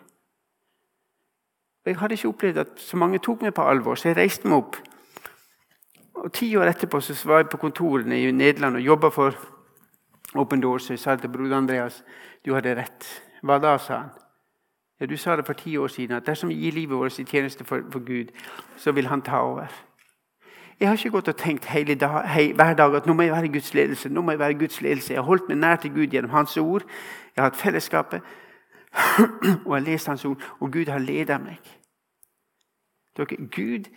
Og Jeg hadde ikke opplevd at så mange tok meg på alvor, så jeg reiste meg opp. Og Ti år etterpå så var jeg på kontorene i Nederland og jobba for Open Doors. Og jeg sa til broder Andreas du hadde rett. Hva da, sa han. Ja, Du sa det for ti år siden, at dersom vi gir livet vårt i tjeneste for, for, Gud, så vil Han ta over. Jeg har ikke gått og tenkt hele dag, hei, hver dag at nå må jeg være Guds ledelse. nå må Jeg være Guds ledelse. Jeg har holdt meg nær til Gud gjennom Hans ord. Jeg har hatt fellesskapet, [CLEARS THROAT] og jeg har lest Hans ord. Og Gud har ledet meg. Dere, Gud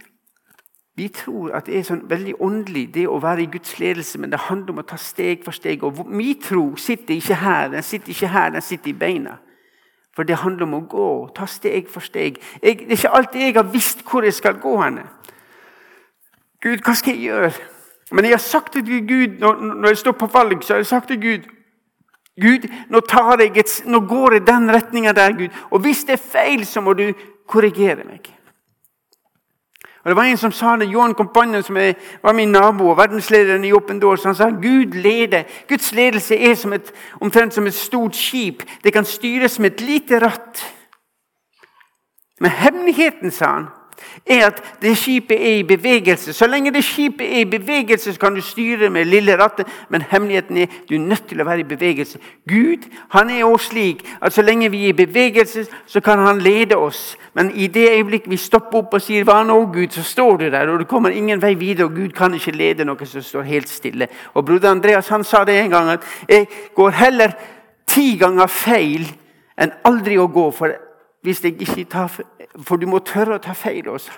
vi tror at det er sånn veldig åndelig, det å være i Guds ledelse, men det handler om å ta steg for steg. Og Min tro sitter ikke her, den sitter ikke her, den sitter i beina. For det handler om å gå, ta steg for steg. Jeg, det er ikke alltid jeg har visst hvor jeg skal gå. henne. Gud, hva skal jeg gjøre? Men jeg har sagt det til Gud når, jeg står på valg, så har jeg sagt til Gud Gud, nå, jeg et, nå går jeg den retninga der, Gud. Og hvis det er feil, så må du korrigere meg. Og Det var en som sa det, Johan Kompanjen, som var min nabo og verdenslederen i Open Doors. Han sa Gud leder. Guds ledelse er som et, omtrent som et stort skip. Det kan styres med et lite ratt. Men hemmeligheten, sa han, er at det skipet er i bevegelse. Så lenge det skipet er i bevegelse, så kan du styre med lille rattet. Men hemmeligheten er du er nødt til å være i bevegelse. Gud han er også slik at så lenge vi er i bevegelse, så kan han lede oss. Men i det øyeblikk vi stopper opp og sier 'Hva nå, Gud?', så står du der, og det kommer ingen vei videre. og Gud kan ikke lede noe som står helt stille. Og Broder Andreas han sa det en gang at 'jeg går heller ti ganger feil enn aldri å gå'. for hvis jeg ikke tar, For du må tørre å ta feil også.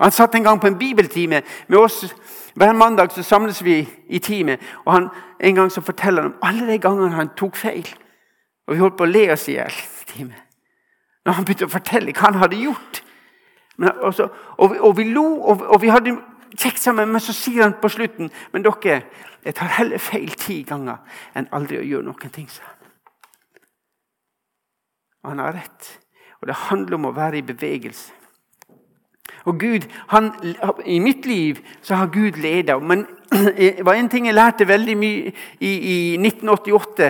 Han satt en gang på en bibeltime med oss. Hver mandag så samles vi i time. og han, En gang så forteller han om alle de gangene han tok feil. Og Vi holdt på å le oss i hjel. Når han begynte å fortelle hva han hadde gjort. Men, og, så, og, og, vi, lo, og, og vi hadde kjekt sammen, men så sier han på slutten Men dere, jeg tar heller feil ti ganger enn aldri å gjøre noen ting. Og han har rett. Og det handler om å være i bevegelse. Og Gud, han, I mitt liv så har Gud ledet. Men [CLEARS THROAT] det var en ting jeg lærte veldig mye i, i 1988.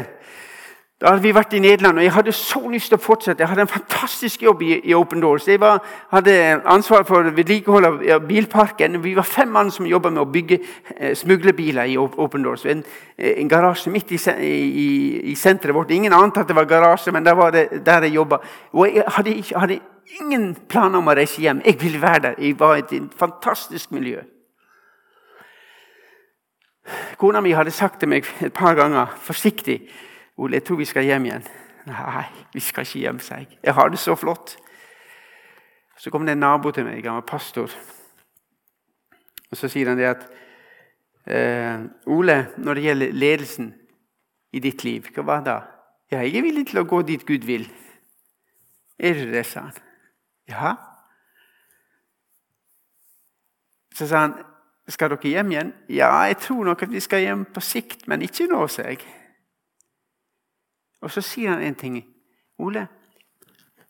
Da hadde vi vært i Nederland, og jeg hadde så lyst til å fortsette. Jeg hadde en fantastisk jobb i, i Open Doors. Jeg var, hadde ansvar for vedlikehold av, bilparken. Vi var fem mann som jobba med å bygge eh, smuglerbiler i Open Doors. En, eh, en garasje midt i, i, i, senteret vårt. Ingen ante at det var garasje, men der var det der jeg jobba. Og jeg hadde, hadde ingen planer om å reise hjem. Jeg ville være der. Jeg var i et fantastisk miljø. Kona mi hadde sagt til meg et par ganger forsiktig Ole, jeg tror vi skal hjem igjen. Nei, vi skal ikke hjem, sa jeg. Jeg har det så flott. Så kom det en nabo til meg, han var pastor. Og Så sier han det at eh, Ole, når det gjelder ledelsen i ditt liv, hva var det? Ja, jeg er villig til å gå dit Gud vil. Er du det, sa han. Ja. Så sa han, skal dere hjem igjen? Ja, jeg tror nok at vi skal hjem på sikt, men ikke nå, sa jeg. Og så sier han en ting. Ole,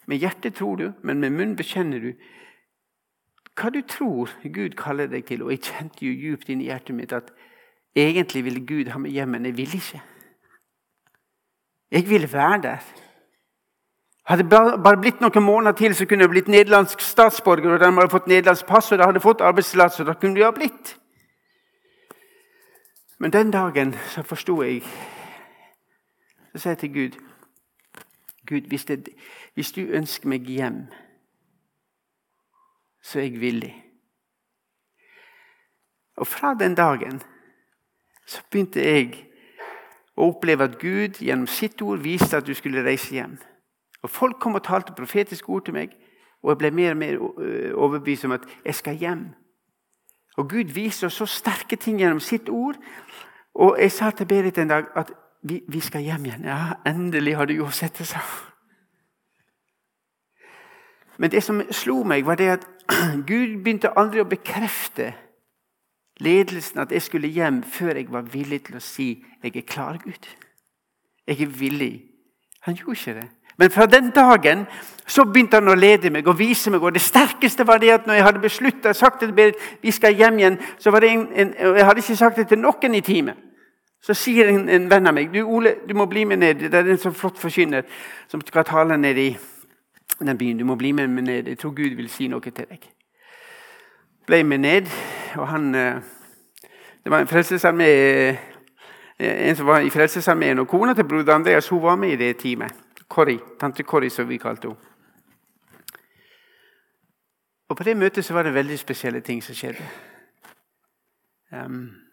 med hjertet tror du, men med munnen bekjenner du. Hva du tror Gud kaller deg til. Og jeg kjente jo djupt inn i hjertet mitt at egentlig ville Gud ha meg hjem, men jeg ville ikke. Jeg ville være der. Hadde det bare blitt noen måneder til, så kunne jeg blitt nederlandsk statsborger. og de hadde fått nederlandsk pass og de hadde fått arbeidstillatelse. Da kunne de ha blitt. Men den dagen så forsto jeg så sier jeg til Gud Gud, hvis, det, hvis du ønsker meg hjem, så er jeg villig. Og fra den dagen så begynte jeg å oppleve at Gud gjennom sitt ord viste at du skulle reise hjem. Og Folk kom og talte profetiske ord til meg, og jeg ble mer og mer overbevist om at jeg skal hjem. Og Gud viser oss så sterke ting gjennom sitt ord. Og jeg sa til Berit en dag at vi, vi skal hjem igjen. Ja, endelig har du jo sett det, sa Men det som slo meg, var det at [CLEARS THROAT] Gud begynte aldri å bekrefte ledelsen at jeg skulle hjem før jeg var villig til å si 'Jeg er klar, Gud'. Jeg er villig. Han gjorde ikke det. Men fra den dagen så begynte han å lede meg og vise meg. Og det sterkeste var det at når jeg hadde beslutta sagt til Berit vi skal hjem igjen, så var det en, en, og jeg hadde ikke sagt det til noen i teamet. Så sier en, en venn av meg du Ole, du må bli med ned. Det er en så flott forkynner som skal tale ned i den byen. Du må bli med meg ned. Jeg tror Gud vil si noe til deg. Ble med ned, og han eh, Det var en frelsesarmé eh, en som var i Frelsesarmeen, og kona til broder Andreas hun var med i det teamet. Corrie, Tante Corrie, som vi kalte henne. Og På det møtet så var det veldig spesielle ting som skjedde. Um,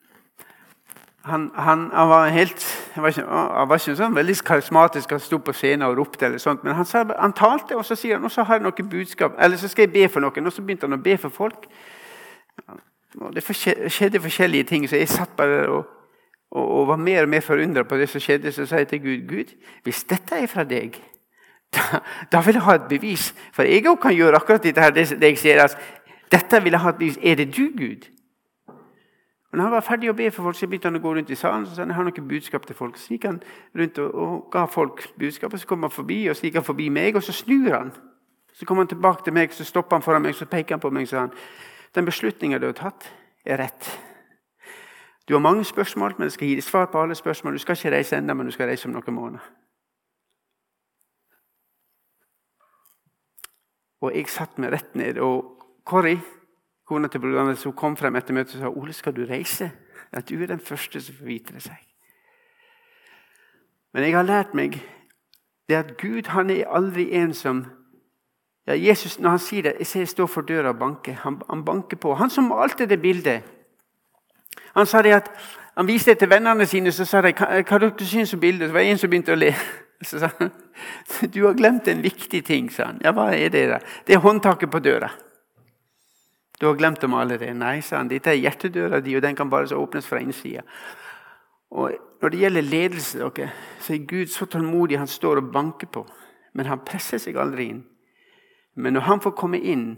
han, han, han, var helt, han var ikke, han var ikke sånn veldig karismatisk han sto på scenen og ropte. eller sånt, Men han, sa, han talte, og så sier han og så har jeg noe budskap, eller så skal jeg be for noen. Og så begynte han å be for folk. Og Det skjedde forskjellige ting, så jeg satt bare og, og, og var mer og mer forundra på det som skjedde. Så sa jeg til Gud Gud, hvis dette er fra deg, da, da vil jeg ha et bevis. For jeg òg kan gjøre akkurat dette her, det, det jeg sier. Altså, dette vil jeg ha et bevis. Er det du, Gud? Og når han var ferdig å be for folk, så begynte han å gå rundt i salen. så sa han, jeg har noe budskap til folk. Så gikk han rundt og, og ga folk budskapet. Så kom han forbi, og så gikk han forbi meg, og så snur han. Så kom han tilbake til meg, så stopper han foran meg, så peker han på meg og sa han, den beslutninga du har tatt, er rett. Du har mange spørsmål, men jeg skal gi deg svar på alle spørsmål. Du skal ikke reise ennå, men du skal reise om noen måneder. Og jeg satt meg rett ned. Og Kåri Kona til broderen som kom frem etter møtet og sa Ole, skal du reise? At du er den første som får vite det. seg. Men jeg har lært meg det at Gud han er aldri en som ja, Jesus, Når han sier det Jeg ser jeg står for døra og banker. Han, han banker på. Han som malte det bildet. Han sa det at han viste det til vennene sine så sa de, hva, hva dere syns om bildet. Så var det en som begynte å le. [LAUGHS] Så sa han du har glemt en viktig ting. sa han. Ja, hva er det? da? Det er håndtaket på døra. Du har glemt dem alle. det. Nei, sa han. Dette er hjertedøra di, og den kan bare åpnes fra innsida. Og når det gjelder ledelse, dere, så er Gud så tålmodig. Han står og banker på, men han presser seg aldri inn. Men når han får komme inn,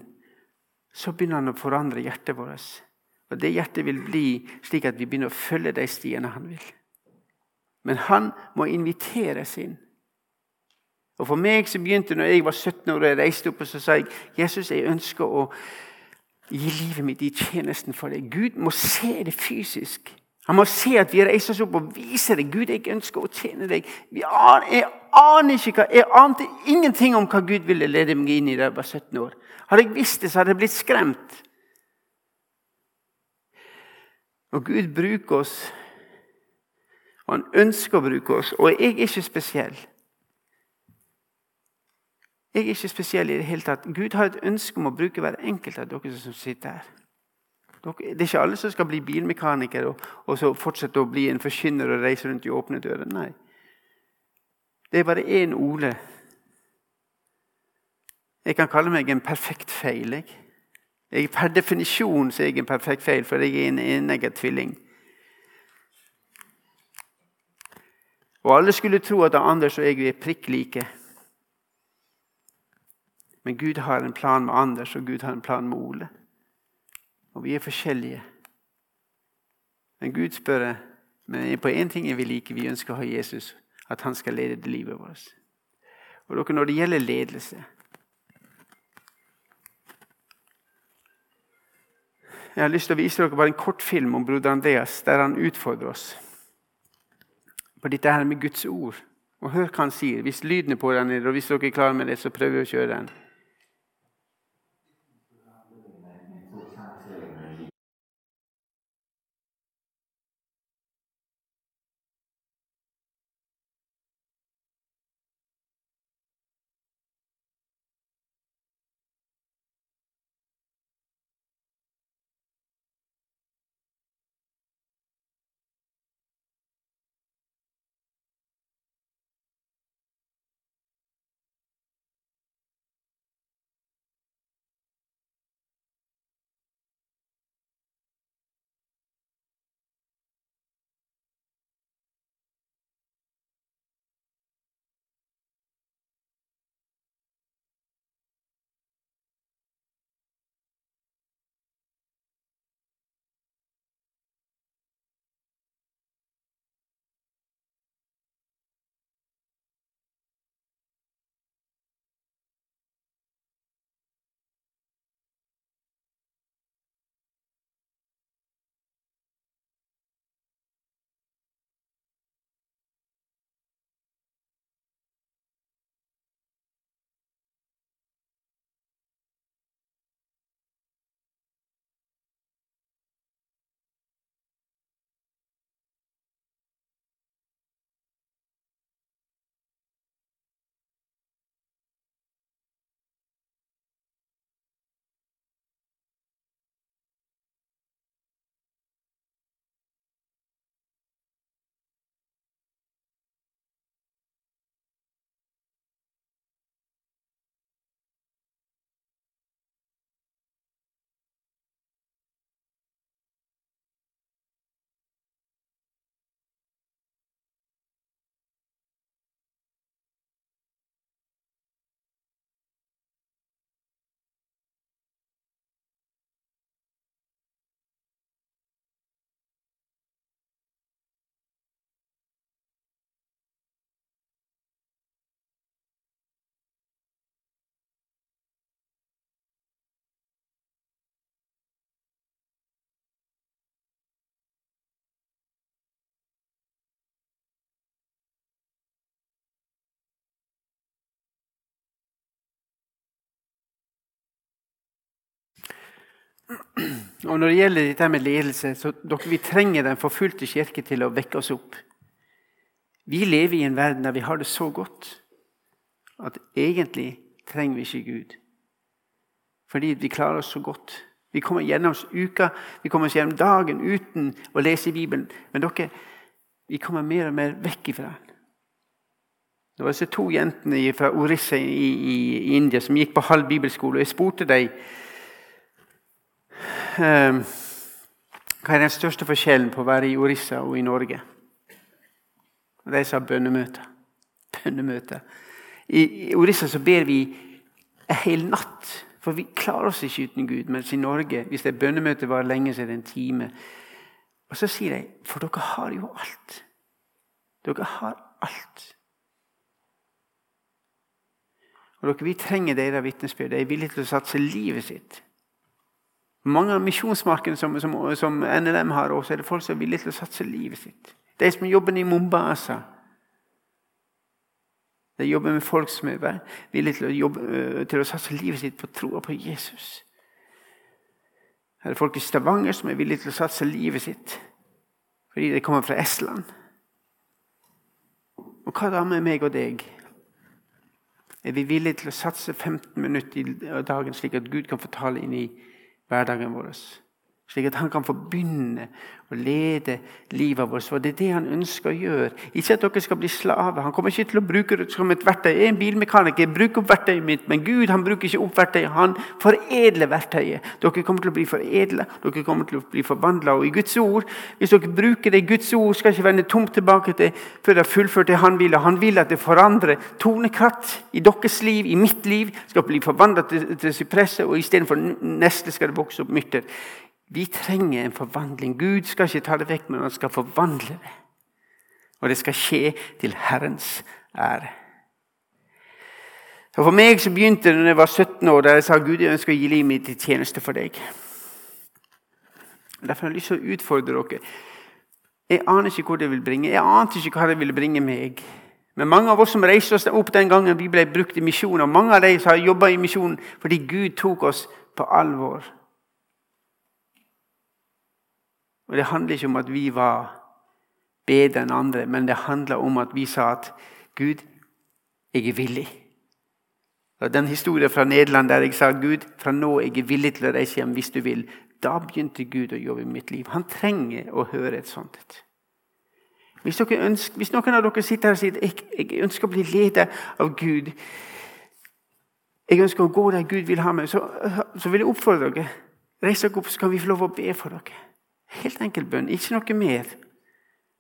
så begynner han å forandre hjertet vårt. Og Det hjertet vil bli slik at vi begynner å følge de stiene han vil. Men han må inviteres inn. Og For meg så begynte når jeg var 17 år og jeg reiste opp og så sa jeg, Jesus, jeg ønsker å gi livet mitt i tjenesten for deg. Gud må se det fysisk. Han må se at vi reiser oss opp og viser det. Gud, jeg ønsker å tjene deg. Aner, jeg aner ikke hva, jeg ante ingenting om hva Gud ville lede meg inn i da jeg var 17 år. Hadde jeg visst det, så hadde jeg blitt skremt. Og Gud bruker oss, og han ønsker å bruke oss. Og jeg er ikke spesiell. Jeg er ikke spesiell i det hele tatt. Gud har et ønske om å bruke hver enkelt av dere som sitter her. Det er ikke alle som skal bli bilmekaniker og, og så fortsette å bli en forkynner og reise rundt i åpne dører. Nei. Det er bare én Ole. Jeg kan kalle meg en perfekt feil. Jeg. Jeg, per definisjon så er jeg en perfekt feil, for jeg er en enegget tvilling. Og alle skulle tro at Anders og jeg er prikk like. Men Gud har en plan med Anders, og Gud har en plan med Ole. Og vi er forskjellige. Men Gud spør men på én ting er vi like. Vi ønsker å ha Jesus. At han skal lede livet vårt. Og dere, Når det gjelder ledelse Jeg har lyst til å vise dere bare en kort film om broder Andreas, der han utfordrer oss på dette her med Guds ord. Og Hør hva han sier. Hvis lyden er på den, og hvis dere er klare med det, så prøver vi å kjøre den. Og Når det gjelder dette med ledelse, så dere, vi trenger den forfulgte kirke til å vekke oss opp. Vi lever i en verden der vi har det så godt at egentlig trenger vi ikke Gud. Fordi vi klarer oss så godt. Vi kommer gjennom uka, vi kommer oss gjennom dagen uten å lese Bibelen. Men dere, vi kommer mer og mer vekk ifra den. Det var disse to jentene fra Orissa i, i, i, India som gikk på halv bibelskole. og Jeg spurte um, hva er den største forskjellen på å være i Orissa og i Norge. Og De sa bønnemøte. Bønnemøte. I, Orissa så ber vi en hel natt. For vi klarer oss ikke uten Gud. Mens i Norge, hvis det bønnemøte varer lenge, så er det en time. Og så sier de, for dere har jo alt. Dere har alt. Og dere, Vi trenger deres vitnesbyrd. De er villige til å satse livet sitt. Mange av misjonsmarkene som, som, som, NLM har, også er det folk som er villige til å satse livet sitt. De som jobber i Mombasa. De jobber med folk som er villige til å, jobbe, øh, til å satse livet sitt på troa på Jesus. Her er folk i Stavanger som er villige til å satse livet sitt fordi de kommer fra Estland. Og hva da med meg og deg? Er vi villige til å satse 15 minutter i dagen, slik at Gud kan få tale inn i hverdagen vår? Slik at han kan få begynne å lede livet vårt. For det er det han ønsker å gjøre. Ikke at dere skal bli slave. Han kommer ikke til å bruke det som et verktøy. Jeg er en bilmekaniker, bruker opp verktøyet mitt. Men Gud han bruker ikke opp verktøyet. Han foredler verktøyet. Dere kommer til å bli foredla, dere kommer til å bli forvandla. Og i Guds ord, hvis dere bruker det, Guds ord skal ikke vende tomt tilbake til før det har fullført det han vil. Han vil at det forandrer tonekratt i deres liv, i mitt liv. Skal bli forvandla til, til sypresset, og istedenfor neste skal det vokse opp mytter. Vi trenger en forvandling. Gud skal ikke ta det vekk, men han skal forvandle det. Og det skal skje til Herrens ære. Så For meg så begynte det da jeg var 17 år, der jeg sa Gud, jeg ønsker å gi livet mitt til tjeneste for deg. Derfor har jeg lyst til å utfordre dere. Jeg aner ikke hvor det vil bringe. Jeg ante ikke hva det ville bringe meg. Men mange av oss som reiste oss opp den gangen vi ble brukt i misjon, og mange av de som har jobba i misjon fordi Gud tok oss på alvor. Og Det handler ikke om at vi var bedre enn andre, men det handler om at vi sa at Gud, jeg er villig. Og Den historien fra Nederland der jeg sa Gud, fra nå er jeg villig til å reise hjem hvis du vil. Da begynte Gud å jobbe i mitt liv. Han trenger å høre et sånt et. Hvis, ønsker, hvis, noen av dere sitter her og sier jeg, jeg ønsker å bli ledet av Gud Jeg ønsker å gå der Gud vil ha meg, så, så vil jeg oppfordre dere. Reis dere opp, så kan vi få lov å be for dere. Helt enkel bønn, ikke noe mer.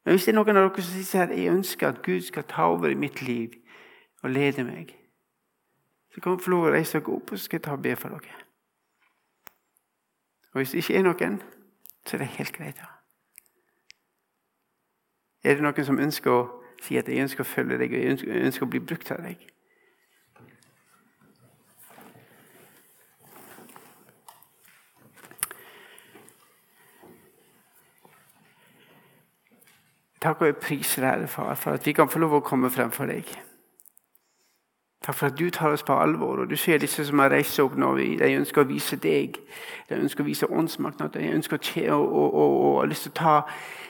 Men hvis det er noen av dere som sier at jeg ønsker at Gud skal ta over i mitt liv og lede meg, så kan dere få lov å reise dere opp, og så skal jeg ta og be for dere. Og Hvis det ikke er noen, så er det helt greit. da. Er det noen som ønsker å si at jeg ønsker å følge deg og jeg ønsker, å bli brukt av deg? Takk og jeg priser deg, far, for at vi kan få lov å komme frem for deg. Takk for at du tar oss på alvor. og Du ser disse som har reist opp nå. De ønsker å vise deg. De ønsker å vise åndsmakten. De ønsker å, og, og, har lyst til å ta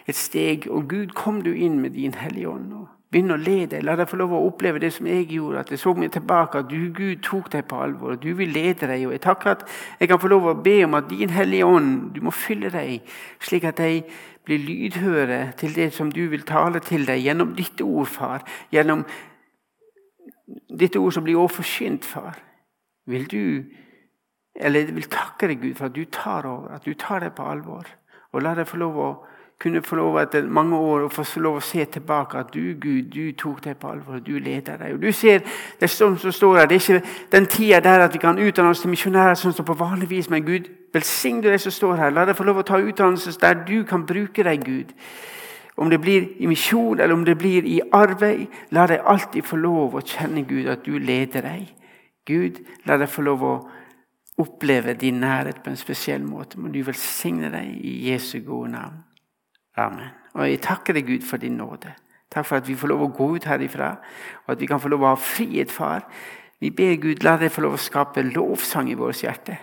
et steg. Og Gud, kom du inn med din Hellige Ånd. og Begynn å lede. La deg få lov å oppleve det som jeg gjorde. At jeg så meg tilbake, at du, Gud, tok deg på alvor. og Du vil lede deg. Og jeg takker at jeg kan få lov å be om at din Hellige Ånd, du må fylle deg, slik at de blir lydhøre til det som du vil tale til deg gjennom ditt ord, far. Gjennom ditt ord som blir overforsynt, far. Vil du, eller jeg vil takke deg, Gud, for at du tar over, at du tar deg på alvor. Og la deg få lov å kunne få lov etter mange år å få lov å se tilbake at du, Gud, du tok deg på alvor, og du leder deg. Og du ser det som står her, det er ikke den tida der at vi kan utdanne oss til misjonærer sånn som på vanlig vis, men Gud, velsign du det som står her. La deg få lov å ta utdannelse der du kan bruke deg, Gud. Om det blir i misjon eller om det blir i arbeid, la deg alltid få lov å kjenne Gud, at du leder deg. Gud, la deg få lov å oppleve din nærhet på en spesiell måte. Må du velsigne deg i Jesu gode navn. Amen. Og jeg takker deg, Gud, for din nåde. Takk for at vi får lov å gå ut herifra, og at vi kan få lov å ha frihet, far. Vi ber Gud, la deg få lov å skape lovsang i vårt hjerte.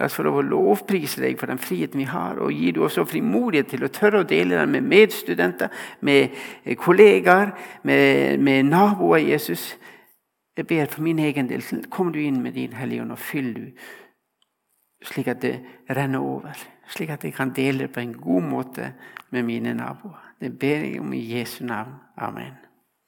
La oss få lov å lovprise deg for den friheten vi har, og gi du også frimodighet til å tørre å dele den med medstudenter, med kollegaer, med, med naboer. Jesus, jeg ber for min egen del, kom du inn med din Hellige Ånd og fyll du, slik at det renner over. Slik at jeg kan dele det på en god måte med mine naboer. Det ber jeg om i Jesu navn. Amen.